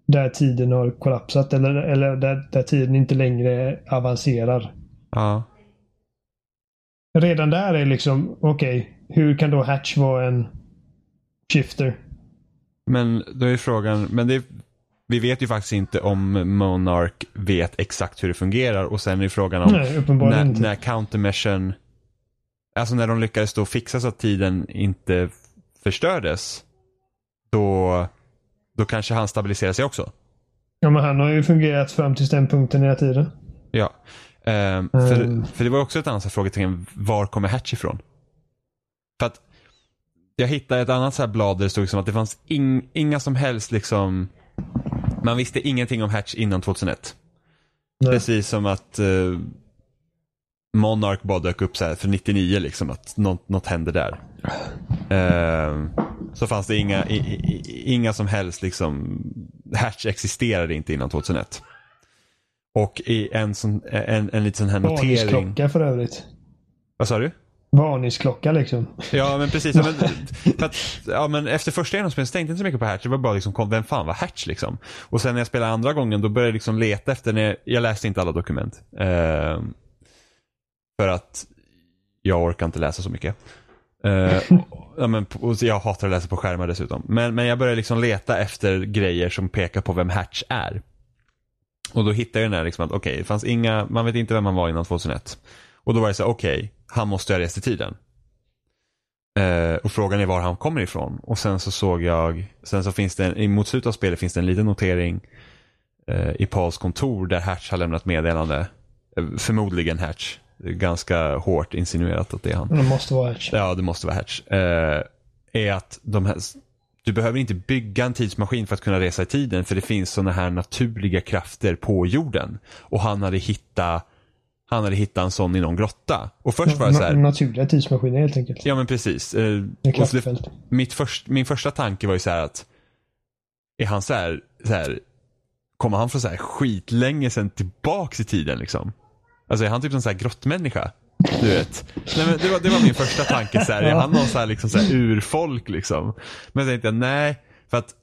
där tiden har kollapsat eller, eller där, där tiden inte längre avancerar. Ja. Redan där är liksom, okej, okay, hur kan då Hatch vara en shifter? Men då är frågan, men det, vi vet ju faktiskt inte om Monarch vet exakt hur det fungerar och sen är frågan om Nej, när, när countermeasure, alltså när de lyckades då fixa så att tiden inte förstördes, då, då kanske han stabiliserar sig också. Ja, men han har ju fungerat fram till den punkten hela tiden. Ja. Um, för, um. för det var också ett annat frågetecken, var kommer Hatch ifrån? För att jag hittade ett annat så här blad där det stod som att det fanns in, inga som helst liksom man visste ingenting om Hatch innan 2001. Nej. Precis som att uh, Monarch bara dök upp så här för 99 liksom att något, något hände där. Uh, så fanns det inga, i, i, inga som helst liksom, Hatch existerade inte innan 2001. Och i en, sån, en, en liten sån här notering. Varningsklocka för övrigt. Vad sa du? Varningsklocka liksom. Ja men precis. Ja, men, att, ja, men efter första genomspelet tänkte jag inte så mycket på Hatch. Det var bara liksom, vem fan var Hatch liksom? Och sen när jag spelade andra gången då började jag liksom leta efter, när jag, jag läste inte alla dokument. Eh, för att jag orkar inte läsa så mycket. Eh, ja, men, jag hatar att läsa på skärmar dessutom. Men, men jag började liksom leta efter grejer som pekar på vem Hatch är. Och då hittade jag den här liksom att okej, okay, det fanns inga, man vet inte vem man var innan 2001. Och då var det så okej, okay, han måste ha rest i tiden. Eh, och frågan är var han kommer ifrån. Och sen så såg jag, sen så finns det, en, mot slutet av spelet finns det en liten notering eh, i Pauls kontor där Hatch har lämnat meddelande. Eh, förmodligen Hatch. ganska hårt insinuerat att det är han. Det måste vara Hatch. Ja, det måste vara Hatch. Eh, är att de här, du behöver inte bygga en tidsmaskin för att kunna resa i tiden för det finns sådana här naturliga krafter på jorden. Och han hade hittat han hade hittat en sån i någon grotta. Och först var det så här, Naturliga tidsmaskiner helt enkelt. Ja men precis. Eh, det, mitt först, min första tanke var ju så här att är han så här, så här kommer han från så här skitlänge sen tillbaks i tiden liksom? Alltså är han typ en sån här grottmänniska? Du vet. Nej, men det, var, det var min första tanke så här, är han någon så här, liksom, så här urfolk liksom? Men jag tänkte nej, för att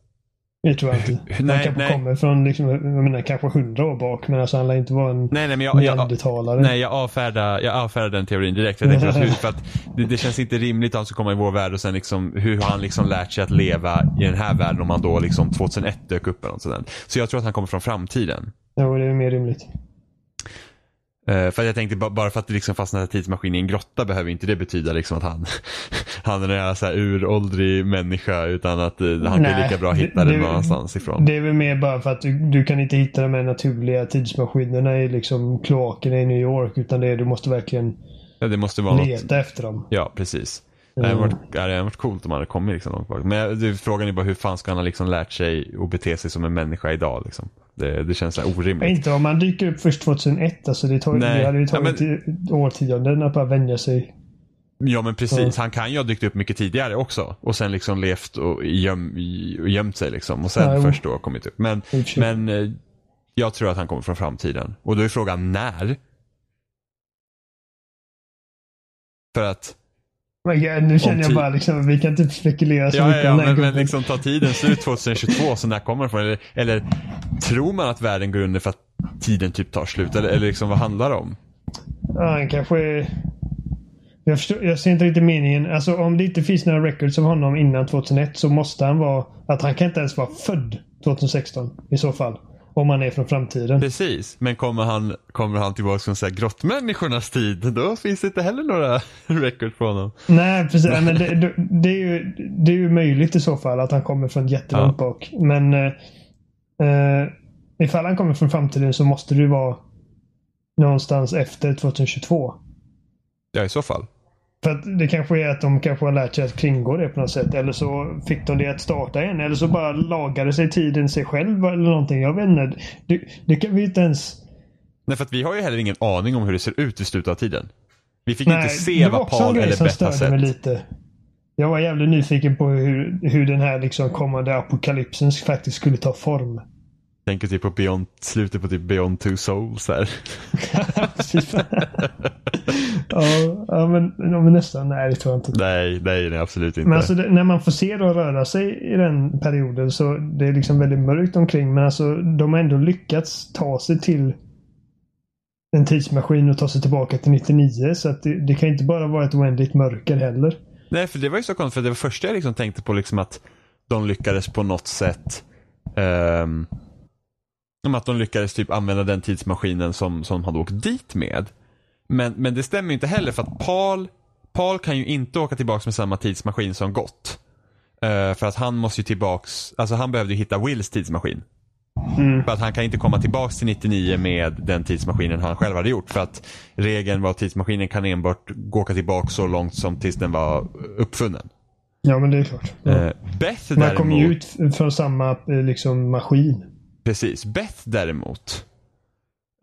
Det tror jag inte. Han Nej, kanske nej. kommer från liksom, jag menar, kanske hundra år bak. Men alltså han lär inte vara en Nej, nej, men jag, jag, nej, jag, avfärdar, jag avfärdar den teorin direkt. Jag tänkte att, för att det, det känns inte rimligt att han ska komma i vår värld och sen liksom hur har han liksom lärt sig att leva i den här världen om han då liksom 2001 dök upp eller något sådant. Så jag tror att han kommer från framtiden. Jo, det är mer rimligt. Eh, för att jag tänkte ba- bara för att det liksom fastnar en tidsmaskin i en grotta behöver inte det betyda liksom att han, han är en så här uråldrig människa utan att eh, han Nej, lika bra det- hitta det, det- någon annanstans ifrån. Det är väl mer bara för att du, du kan inte hitta de här naturliga tidsmaskinerna i liksom kloakerna i New York. Utan det du måste verkligen ja, det måste vara något. leta efter dem. Ja, precis. Det hade Mm. varit, det hade varit coolt om han hade kommit liksom långt bak. Men det, frågan är bara hur fan ska han ha liksom lärt sig att bete sig som en människa idag? Liksom? Det, det känns så orimligt. Inte om man dyker upp först 2001. Alltså det, tar, Nej. det hade ju Ja, tagit i- årtionden att bara vänja sig. Ja men precis, Ja. han kan ju ha dykt upp mycket tidigare också. Och sen liksom levt och, göm, och gömt sig liksom. Och sen Ja, jo. först då kommit upp. Men, men eh, jag tror att han kommer från framtiden. Och då är frågan när? För att, Men ja, nu känner jag bara liksom, vi kan inte spekulera så ja, mycket ja, om den men, men liksom tar tiden slut 2022 så när kommer den från? Eller, eller tror man att världen går under för att tiden typ tar slut? Eller, eller liksom vad handlar det om? Ja, han kanske. Jag, förstår, jag ser inte riktigt meningen. Alltså om det inte finns några records av honom innan 2001 så måste han vara... Att han kan inte ens vara född 2016 i så fall. Om han är från framtiden. Precis, men kommer han, kommer han tillbaka från så här grottmänniskornas tid, då finns det inte heller några record på honom. Nej, precis. Men det, det, det, är ju, det är ju möjligt i så fall att han kommer från jättelångt Ja. bak. Men eh, eh, ifall han kommer från framtiden så måste det ju vara någonstans efter 2022. Ja, i så fall. För att det kanske är att de kanske har lärt sig att kringgå det på något sätt. Eller så fick de det att starta igen. Eller så bara lagade sig tiden sig själv eller någonting. Jag vet inte. Det, det kan vi inte ens... Nej, för att vi har ju heller ingen aning om hur det ser ut i slutet av tiden. Vi fick inte det se vad Paul grej eller Beth har sett. lite. Jag var jävligt nyfiken på hur, hur den här liksom kommande apokalypsen faktiskt skulle ta form. Tänker typ på Beyond, slutet på typ Beyond Two Souls här. Precis. ja, ja, men, ja, men nästan. Nej, det tror jag inte. nej, nej, nej, absolut inte. Men alltså det, när man får se dem röra sig i den perioden så det är liksom väldigt mörkt omkring. Men alltså de har ändå lyckats ta sig till en tidsmaskin och ta sig tillbaka till 99. Så att det, det kan inte bara vara ett oändligt mörker heller. Nej, för det var ju så konstigt, för det var första jag liksom tänkte på liksom att de lyckades på något sätt ehm, om att de lyckades typ använda den tidsmaskinen som, som de hade åkt dit med. Men, men det stämmer ju inte heller för att Paul, Paul kan ju inte åka tillbaks med samma tidsmaskin som gått. Eh, för att han måste ju tillbaks, alltså han behövde ju hitta Wills tidsmaskin. Mm. För att han kan inte komma tillbaks till 99 med den tidsmaskinen han själv hade gjort. För att regeln var att tidsmaskinen kan enbart gå åka tillbaks så långt som tills den var uppfunnen. Ja, men det är klart. Ja. Eh, Beth Man kommer ju däremot, ut från samma eh, liksom, maskin. Precis, Beth däremot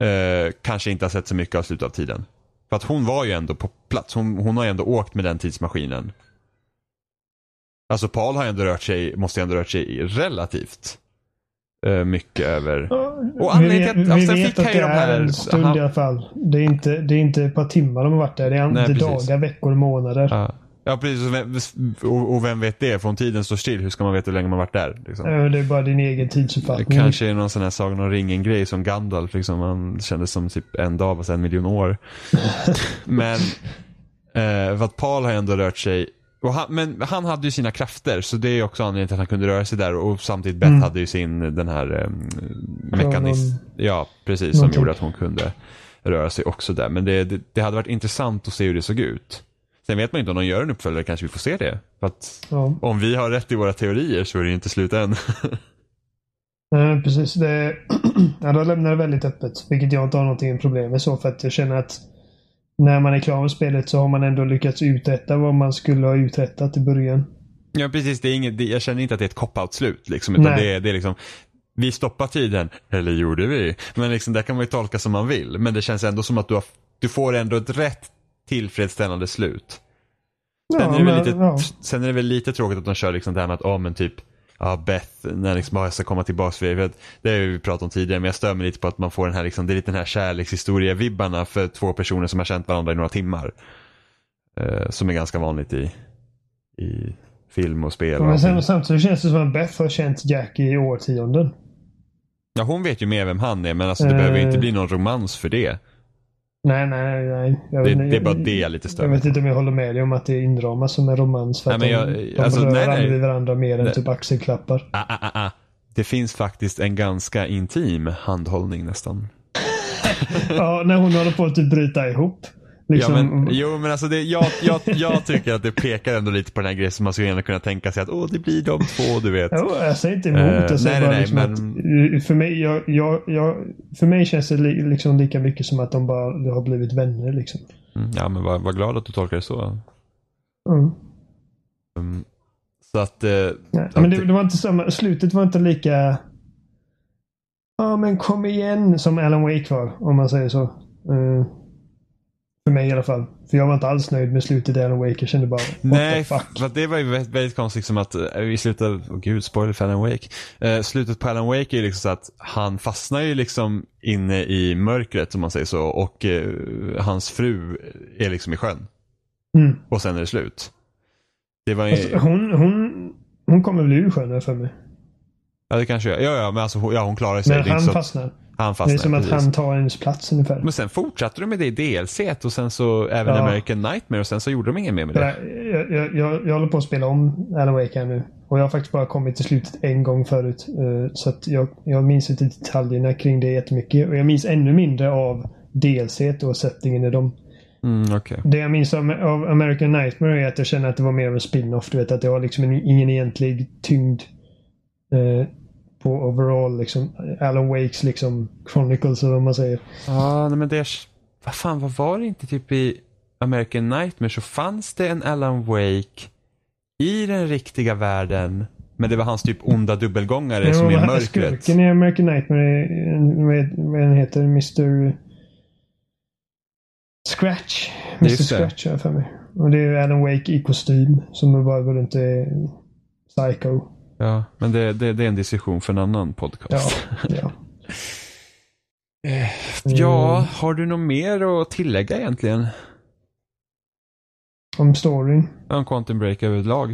eh, kanske inte har sett så mycket av slutet av tiden. För att hon var ju ändå på plats. Hon, hon har ju ändå åkt med den tidsmaskinen. Alltså Paul har ändå rört sig, måste ju ändå rört sig relativt eh, mycket över. Och vi anledningen vet, att- vi vet att det de är här- en stund han- i alla fall. Det är, inte, det är inte ett par timmar de har varit där. Det är, Nej, det är dagar, veckor, månader. Ja, ja precis. Och vem, och, och vem vet det? För om tiden står still, hur ska man veta hur länge man varit där? Liksom? Det är bara din egen tidsuppfattning. kanske är någon sån här Sagan om ringen-grej som Gandalf. Liksom. Han kändes som typ en dag så en miljon år. men eh, för att Paul har ändå rört sig. Han, men han hade ju sina krafter så det är också anledningen till att han kunde röra sig där. Och samtidigt Beth Mm. hade ju sin den här eh, mekanism. Ja, precis. Som Någonting. gjorde att hon kunde röra sig också där. Men det, det, det hade varit intressant att se hur det såg ut. Sen vet man inte om de gör en uppföljare kanske vi får se det. För att Ja. om vi har rätt i våra teorier så är det ju inte slut än. Eh, precis. Det, ja, de lämnar det väldigt öppet. Vilket jag inte har någonting problem med så. För att jag känner att när man är klar med spelet så har man ändå lyckats uträtta vad man skulle ha uträttat i början. Ja precis, det är inget, jag känner inte att det är ett cop-out-slut. Liksom, utan det är, det är liksom, vi stoppar tiden, eller gjorde vi? Men liksom, där kan man ju tolka som man vill. Men det känns ändå som att du, har, du får ändå ett rätt tillfredsställande slut. Sen, ja, är det men, lite, ja. sen är det väl lite tråkigt att de kör liksom det här med att, oh, men typ, ja Beth, när liksom, jag ska komma tillbaka för det. Det har vi pratat om tidigare, men jag stör mig lite på att man får den här, liksom, det är lite den här kärlekshistoria-vibbarna för två personer som har känt varandra i några timmar. Eh, som är ganska vanligt i, i film och spel. Men sen, samtidigt känns det som att Beth har känt Jack i årtionden. Ja, hon vet ju mer vem han är, men alltså, det uh, behöver inte bli någon romans för det. Nej, nej, nej. Jag, det, det är bara det jag lite stör Jag vet inte om jag håller med dig om att det inramas som en romans. För nej, de, jag, de alltså, rör nej, aldrig varandra mer nej. än typ axelklappar. Ah, ah, ah, ah. Det finns faktiskt en ganska intim handhållning nästan. ja, när hon håller på att typ bryta ihop. Liksom. Ja, men, jo men alltså det, jag, jag, jag tycker att det pekar ändå lite på den här grejen som man skulle kunna tänka sig att åh det blir de två du vet. Jo, jag säger inte emot. Uh, jag säger nej, bara nej, liksom men... att, för, mig, jag, jag, jag, för mig känns det li, liksom lika mycket som att de bara har blivit vänner. Liksom. Mm, ja men var, var glad att du tolkar det så. Mm. Um, så att... Uh, nej, att men det, det, var inte samma, slutet var inte lika... Ja men kom igen som Alan Wake var om man säger så. Uh, för mig i alla fall. För jag var inte alls nöjd med slutet i Alan Wake. Jag kände bara, what Nej, för det var ju väldigt, väldigt konstigt som att uh, i slutet, oh gud, spoiler för Alan Wake. Uh, slutet på Alan Wake är ju liksom så att han fastnar ju liksom inne i mörkret om man säger så och uh, hans fru är liksom i sjön. Mm. Och sen är det slut. Det var ju... alltså, hon, hon, hon kommer väl ur sjön för mig. Ja det kanske gör. Ja, ja men alltså ja, hon klarar sig. Men han fastnar. Han fastnar, det är som att han tar ens plats ungefär. Men sen fortsatte de med det i DLC och sen så även ja. American Nightmare och sen så gjorde de inget mer med det. Jag, jag, jag, jag håller på att spela om Alan Wake här nu. Och jag har faktiskt bara kommit till slutet en gång förut. Uh, så att jag, jag minns inte detaljerna kring det jättemycket. Och jag minns ännu mindre av DLC och settingen i dem. Mm, okay. Det jag minns av, av, American Nightmare är att jag känner att det var mer av en spin-off. Du vet att det har liksom ingen egentlig tyngd. Uh, på overall liksom Alan Wakes liksom Chronicles eller vad man säger. Ja, men det är... Vad fan, vad var det inte typ i American Nightmare så fanns det en Alan Wake i den riktiga världen. Men det var hans typ onda dubbelgångare ja, som är mörkret. Skurken i American Nightmare, vad den heter, Mr. Scratch. Mr. Scratch har jag för mig. Och det är Alan Wake i kostym som bara går runt i Psycho. Ja, men det, det, det är en diskussion för en annan podcast. Ja, ja. Eh, ja, har du något mer att tillägga egentligen? Om storyn? Om Quantum Break överlag?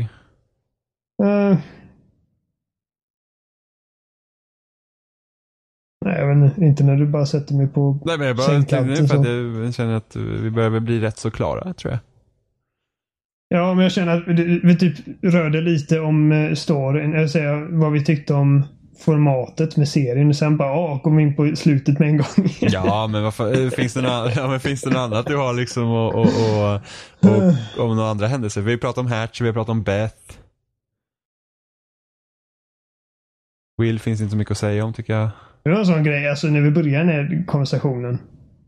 Uh, nej, jag vet inte. Inte när du bara sätter mig på Nej, men jag bara nu för att jag känner att vi börjar bli rätt så klara, tror jag. Ja, men jag känner att vi typ rörde lite om eh, storyn. Jag säger vad vi tyckte om formatet med serien och sen bara åh, kom in på slutet med en gång. ja, men varför, eh, finns, det något, ja, men finns det något annat du har liksom och, och, och, och om några andra händelser? Vi har pratat om Hatch, vi har pratat om Beth. Will finns inte så mycket att säga om tycker jag. Det var en sån grej, alltså när vi började den här konversationen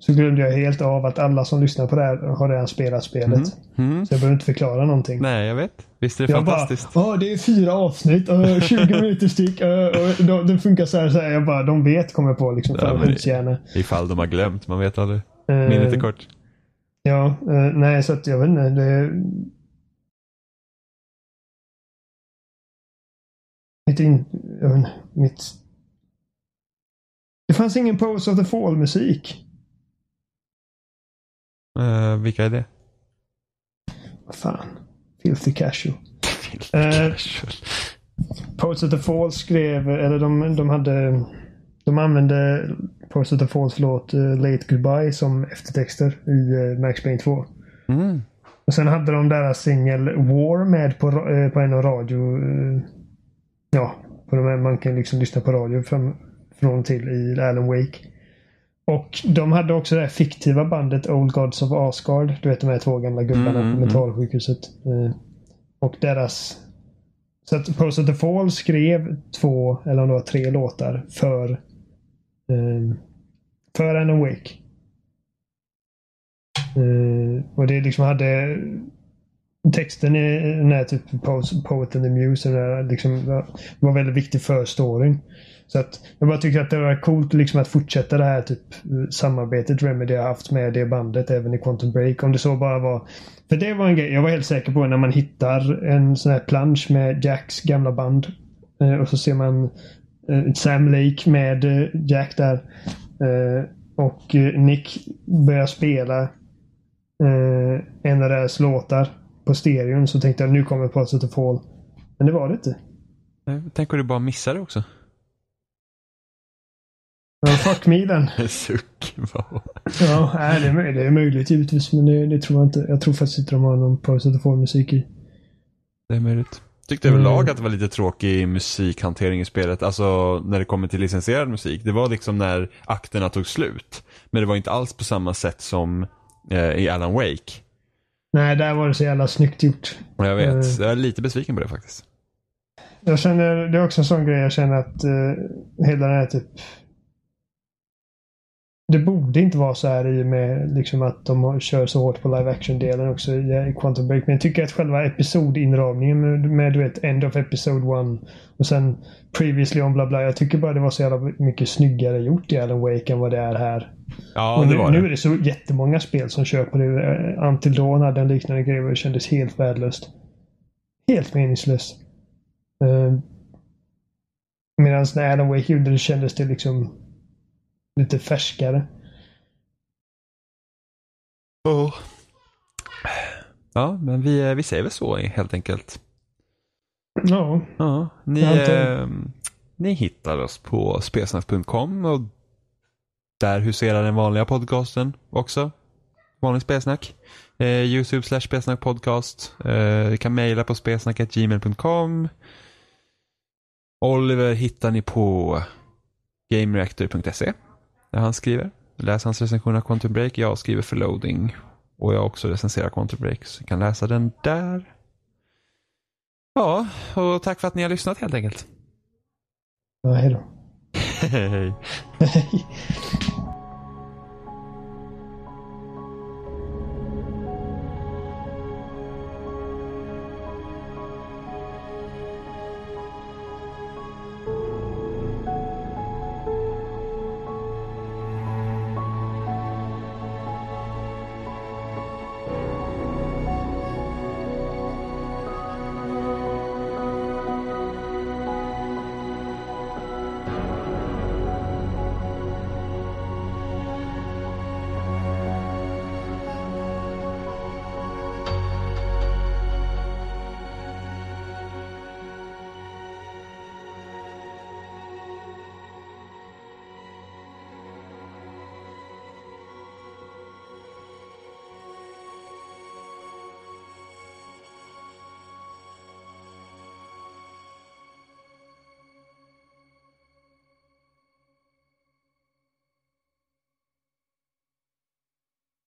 så glömde jag helt av att alla som lyssnar på det här har redan spelat spelet. Mm. Mm. Så jag behöver inte förklara någonting. Nej, jag vet. Visst är det jag fantastiskt? Bara, det är fyra avsnitt, uh, 20 minuter styck. Uh, och det funkar så här, så här. Jag bara, de vet kommer jag på liksom. Ja, ifall de har glömt, man vet aldrig. Uh, Minnet är kort. Ja, uh, nej så att jag vet inte. Det... Mitt, in, inte, mitt... Det fanns ingen Pose of the Fall musik. Uh, vilka är det? Vad fan. Filthy Casual. Filthy uh, Casual. Poets of the Falls skrev, eller de, de hade... De använde Poets of the Falls låt uh, Late Goodbye som eftertexter i uh, Max Payne 2. Mm. Och sen hade de deras singel War med på, på en av radio... Ja, på de här, man kan liksom lyssna på radio från, från till i Alan Wake. Och de hade också det här fiktiva bandet Old Gods of Asgard. Du vet de här två gamla gubbarna mm, på mm. mentalsjukhuset. Eh, och deras... Så att Post of the Fall skrev två, eller om det var tre låtar för... Eh, för Alan Wake. Uh, och det liksom hade texten i den här typ Poet and the Muse den liksom, var väldigt viktig för storyn. Så att jag bara tycker att det var coolt liksom att fortsätta det här typ eh, samarbetet Remedy har haft med det bandet även i Quantum Break. Om det så bara var... För det var en grej jag var helt säker på när man hittar en sån här plansch med Jacks gamla band. Eh, och så ser man eh, Sam Lake med eh, Jack där. Eh, och eh, Nick börjar spela en av deras låtar på stereon. Så tänkte jag nu kommer Pulse of Fall. Men det var det inte. Tänk om du bara missade det också. Ja, fuck me den. Suck. ja, nej, det, är, det är möjligt givetvis. Men det, det, tror jag inte. Jag tror faktiskt inte de har någon Pulse of musik i. Det är möjligt. Tyckte överlag mm. att det var lite tråkig musikhantering i spelet. Alltså när det kommer till licensierad musik. Det var liksom när akterna tog slut. Men det var inte alls på samma sätt som eh, i Alan Wake. Nej, där var det så jävla snyggt gjort. Jag vet. Uh, jag är lite besviken på det faktiskt. Jag känner, det är också en sån grej jag känner att uh, hela den här typ det borde inte vara så här i och med liksom att de kör så hårt på live action-delen också i Quantum Break. Men jag tycker att själva episodinramningen med, med du vet, End of Episode 1 och sen Previously on bla bla. Jag tycker bara det var så jävla mycket snyggare gjort i Alan Wake än vad det är här. Ja, det var nu, det. nu är det så jättemånga spel som kör på det. Until Dawn hade en liknande grej och det kändes helt värdelöst. Helt meningslöst. Uh, Medan när Alan Wake gjorde det kändes det liksom lite färskare. Oh. Ja, men vi, vi säger väl så helt enkelt. Ja. ja ni, eh, ni hittar oss på spesnack.com och där huserar den vanliga podcasten också. Vanlig spelsnack. Eh, Youtube slash spelsnack podcast. Eh, ni kan mejla på spelsnack.gmail.com. Oliver hittar ni på gamereactor.se där han skriver. Läs hans recension av Quantum Break. Jag skriver för loading. Och jag också recenserar Quantum Break. Så kan läsa den där. Ja, och tack för att ni har lyssnat helt enkelt. Ja, hej då. hej.